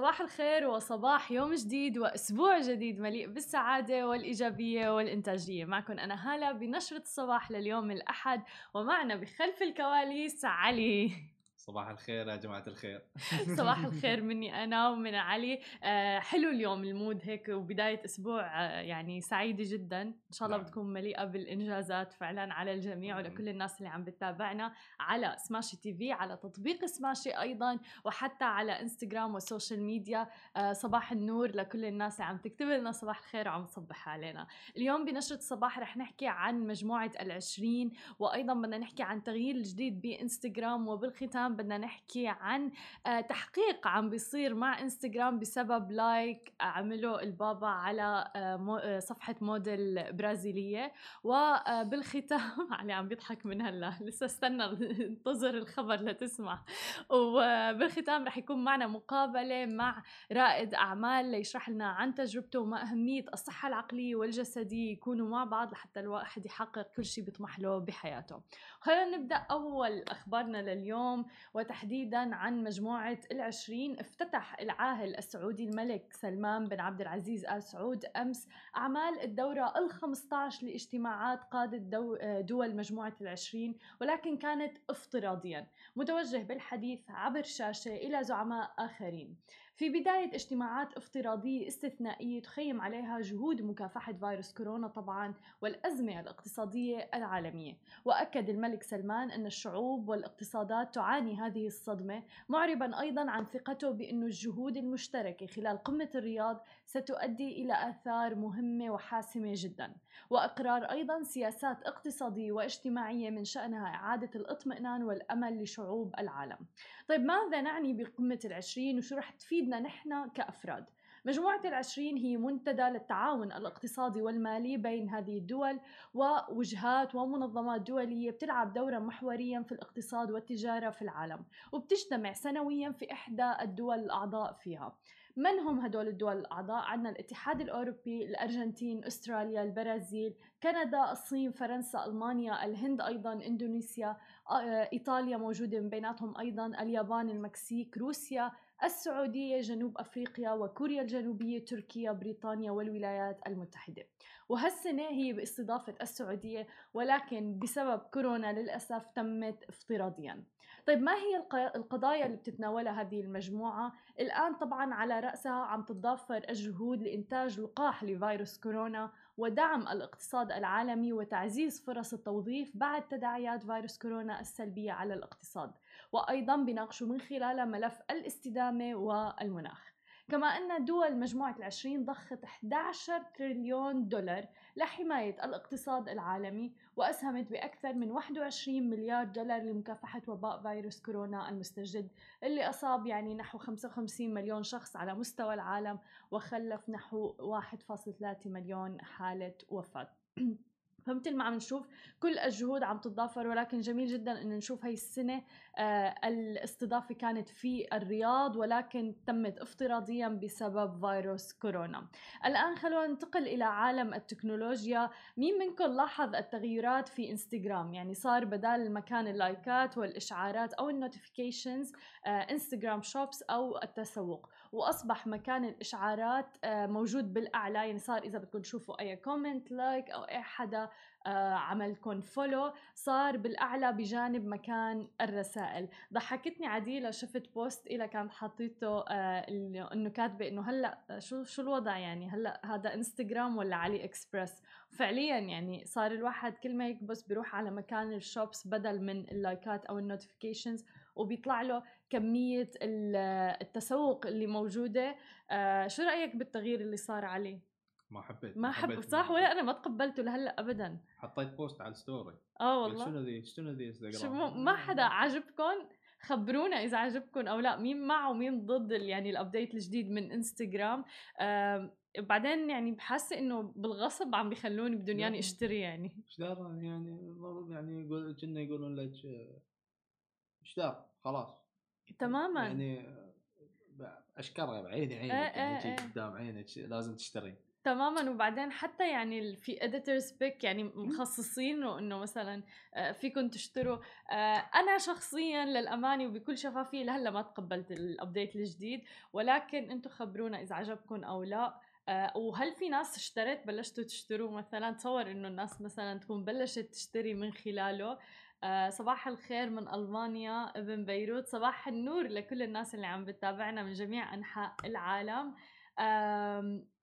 صباح الخير وصباح يوم جديد وأسبوع جديد مليء بالسعادة والإيجابية والإنتاجية. معكم أنا هالة بنشرة الصباح لليوم الأحد ومعنا بخلف الكواليس علي. صباح الخير يا جماعة الخير. صباح الخير مني أنا ومن علي. آه حلو اليوم ال mood هيك وبداية أسبوع آه يعني سعيدة جدا. إن شاء الله نعم. بتكون مليئة بالإنجازات فعلا على الجميع ولكل الناس اللي عم بتتابعنا على Smashi TV على تطبيق سماشي أيضا وحتى على انستغرام وال social media. آه صباح النور لكل الناس اللي عم تكتب لنا صباح الخير وعم تصبح علينا. اليوم بنشرة الصباح رح نحكي عن مجموعة العشرين وأيضا بدنا نحكي عن تغيير الجديد بإنستغرام وبالختام بدنا نحكي عن آه، تحقيق عم بيصير مع انستغرام بسبب like عمله البابا على آه، آه، صفحة موديل برازيلية. وبالختام علي عم بيضحك من هلا. لسه استنى انتظر الخبر لتسمع. وبالختام رح يكون معنا مقابلة مع رائد أعمال ليشرح لنا عن تجربته وما أهمية الصحة العقلية والجسدية يكونوا مع بعض لحتى الواحد يحقق كل شيء بيطمح له بحياته. خلينا نبدأ أول أخبارنا لليوم. وتحديدا عن مجموعة العشرين افتتح العاهل السعودي الملك سلمان بن عبد العزيز آل سعود أمس أعمال الدورة ال15 لاجتماعات قادة دو دول مجموعة العشرين ولكن كانت افتراضيا متوجه بالحديث عبر شاشة إلى زعماء آخرين. في بداية اجتماعات افتراضية استثنائية تخيم عليها جهود مكافحة فيروس كورونا طبعا والأزمة الاقتصادية العالمية. وأكد الملك سلمان أن الشعوب والاقتصادات تعاني هذه الصدمة معربا أيضا عن ثقته بأن الجهود المشتركة خلال قمة الرياض ستؤدي إلى آثار مهمة وحاسمة جدا. وإقرار أيضا سياسات اقتصادية واجتماعية من شأنها إعادة الاطمئنان والأمل لشعوب العالم. طيب ماذا نعني بقمة العشرين وشو رح تفيدنا نحن كأفراد؟ مجموعة العشرين هي منتدى للتعاون الاقتصادي والمالي بين هذه الدول ووجهات ومنظمات دولية بتلعب دورا محوريا في الاقتصاد والتجارة في العالم وبتجتمع سنويا في إحدى الدول الأعضاء فيها من هم هدول الدول الأعضاء؟ عندنا الاتحاد الأوروبي، الأرجنتين، أستراليا، البرازيل، كندا، الصين، فرنسا، ألمانيا، الهند أيضا، إندونيسيا، آه، إيطاليا موجودة من بيناتهم أيضا، اليابان، المكسيك، روسيا، السعودية، جنوب أفريقيا وكوريا الجنوبية، تركيا، بريطانيا والولايات المتحدة وهالسنة هي باستضافة السعودية ولكن بسبب كورونا للأسف تمت افتراضيا طيب ما هي القضايا اللي بتتناولها هذه المجموعة؟ الآن طبعا على رأسها عم تتضافر الجهود لإنتاج لقاح لفيروس كورونا ودعم الاقتصاد العالمي وتعزيز فرص التوظيف بعد تداعيات فيروس كورونا السلبية على الاقتصاد وأيضا بناقشوا من خلالها ملف الاستدامة والمناخ. كما أن دول مجموعة العشرين ضخت 11 تريليون دولار لحماية الاقتصاد العالمي وأسهمت بأكثر من 21 مليار دولار لمكافحة وباء فيروس كورونا المستجد اللي أصاب يعني نحو 55 مليون شخص على مستوى العالم وخلف نحو 1.3 مليون حالة وفاة. فمثل ما عم نشوف كل الجهود عم تتضافر ولكن جميل جدا انه نشوف هاي السنة آه الاستضافة كانت في الرياض ولكن تمت افتراضيا بسبب فيروس كورونا. الآن خلونا ننتقل إلى عالم التكنولوجيا، مين منكم لاحظ التغيرات في إنستغرام؟ يعني صار بدال مكان اللايكات والإشعارات أو ال notifications آه Instagram shops أو التسوق، وأصبح مكان الإشعارات آه موجود بالأعلى يعني صار إذا بدكم تشوفوا أي comment like أو أي حدا عملكم follow صار بالأعلى بجانب مكان الرسائل. ضحكتني عديلة شفت post إلها كانت حطيته آه، إنه كاتبة إنه هلأ شو شو الوضع يعني؟ هلأ هذا انستغرام ولا AliExpress فعليا يعني صار الواحد كل ما يكبس بيروح على مكان ال shops بدل من اللايكات أو ال notifications وبيطلع له كمية التسوق اللي موجودة. آه، شو رأيك بالتغيير اللي صار عليه؟ ما حبيت ما حبيت صح؟ ولا أنا ما تقبلته لهلأ ابدا. حطيت post على ال story آه والله. شنو ذي شنو ذي انستغرام ما حدا عجبكم خبرونا إذا عجبكم أو لا. مين مع ومين ضد يعني ال update الجديد من انستغرام بعدين يعني بحس إنه بالغصب عم بيخلوني بدهم ياني أشتري يعني. إيش يعني المفروض يعني يقول كنا يقولون لك إيش خلاص. تماما. يعني اشكره بعيني عينك يعني. قدام عينك لازم تشتري. تماما. وبعدين حتى يعني في editors' pick يعني مخصصينه انه مثلا آه، فيكم تشتروا. آه، أنا شخصيا للأمانة وبكل شفافية لهلأ ما تقبلت ال update الجديد. ولكن أنتم خبرونا إذا عجبكم أو لا. آه، وهل في ناس اشترت بلشتوا تشتروا مثلا؟ تصور إنه الناس مثلا تكون بلشت تشتري من خلاله. صباح الخير من ألمانيا ابن بيروت. صباح النور لكل الناس اللي عم بتتابعنا من جميع أنحاء العالم.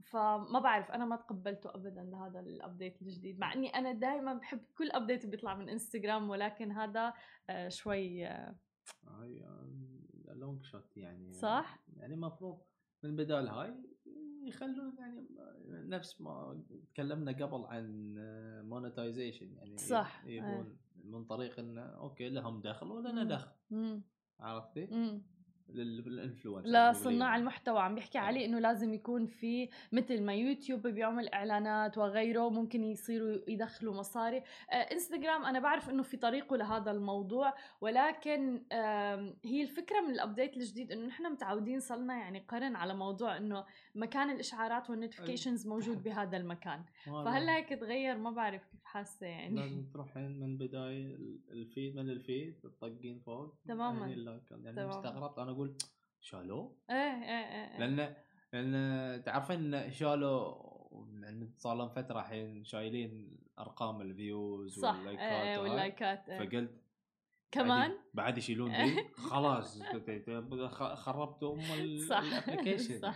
فما بعرف أنا ما تقبلته ابدا لهذا ال update الجديد مع إني أنا دائما بحب كل update بيطلع من انستغرام ولكن هذا آه، شوي آه، هاي long shot يعني صح؟ يعني المفروض من بدال هاي يخلون يعني نفس ما تكلمنا قبل عن monetization يعني صح، يبون من طريق انه okay لهم دخل ولنا. دخل عرفتي؟ لل influencer لا صناع المحتوى عم بيحكي آه. عليه إنه لازم يكون في مثل ما يوتيوب بيعمل إعلانات وغيره ممكن يصيروا يدخلوا مصاري آه إنستغرام أنا بعرف إنه في طريقه لهذا الموضوع ولكن آم، هي الفكرة من ال update الجديد إنه نحن متعودين صلنا يعني قرن على موضوع إنه مكان الإشعارات وال notifications موجود بهذا المكان فهلا هيك تغير ما بعرف كيف حاسة يعني لازم تروحين من البداية ال feed من ال feed تطقين فوق تماماً. يعني. يعني تماماً. استغربت أنا أقول شالوه إيه إيه إيه إيه. لأن لأن تعرفين إن شالوا يعني صار لهم فترة الحين شايلين أرقام ال views صح واللايكات إيه إيه وهاي. واللايكات إيه. فقلت كمان؟ بعد, يشيلون ذي خلاص خ- خربتوا أم ال application صح.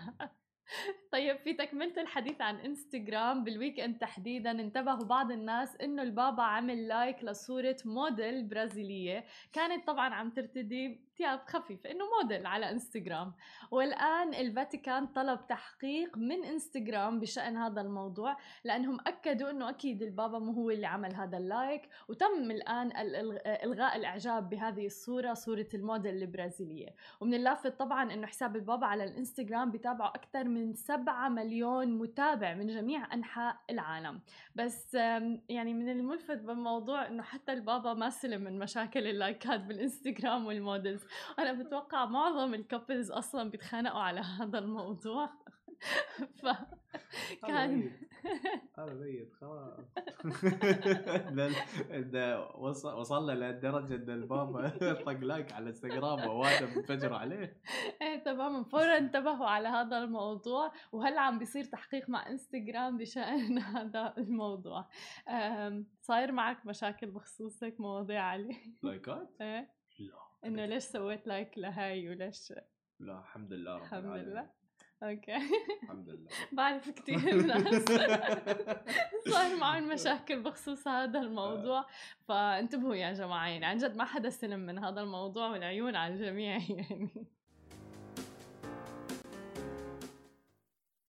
طيب في تكملة الحديث عن إنستغرام بال weekend تحديدا انتبهوا بعض الناس إنه البابا عمل like لصورة موديل برازيلية. كانت طبعا عم ترتدي ثياب خفيفة إنه موديل على إنستغرام. والآن الفاتيكان طلب تحقيق من إنستغرام بشأن هذا الموضوع لأنهم أكدوا إنه أكيد البابا مو هو اللي عمل هذا ال like. وتم الآن ال- ال- إلغاء الإعجاب بهذه الصورة صورة الموديل البرازيلية. ومن اللافت طبعا إنه حساب البابا على الإنستغرام بتابعه أكثر من 7 مليون متابع من جميع أنحاء العالم. بس يعني من الملفت بالموضوع إنه حتى البابا ما سلم من مشاكل اللايكات بالإنستغرام وال models أنا بتوقع معظم ال couples أصلا بيتخانقوا على هذا الموضوع. ف كان هذا ميت خلاص. وصلنا لدرجة إن البابا طق like على انستغرام وواحد منفجر عليه. إيه تماما فورا انتبهوا على هذا الموضوع. وهلا عم بيصير تحقيق مع إنستغرام بشأن هذا الموضوع. صاير معك مشاكل بخصوص هيك مواضيع علي؟ لايكات؟ إيه. لا. إنه ليش سويت like لهاي وليش لا الحمد لله رب الحمد العالمين. لله. okay. الحمد لله بعرف كثير ناس. صار معهم مشاكل بخصوص هذا الموضوع. فانتبهوا يا جماعة يعني عن جد ما حدا سلم من هذا الموضوع والعيون على الجميع يعني.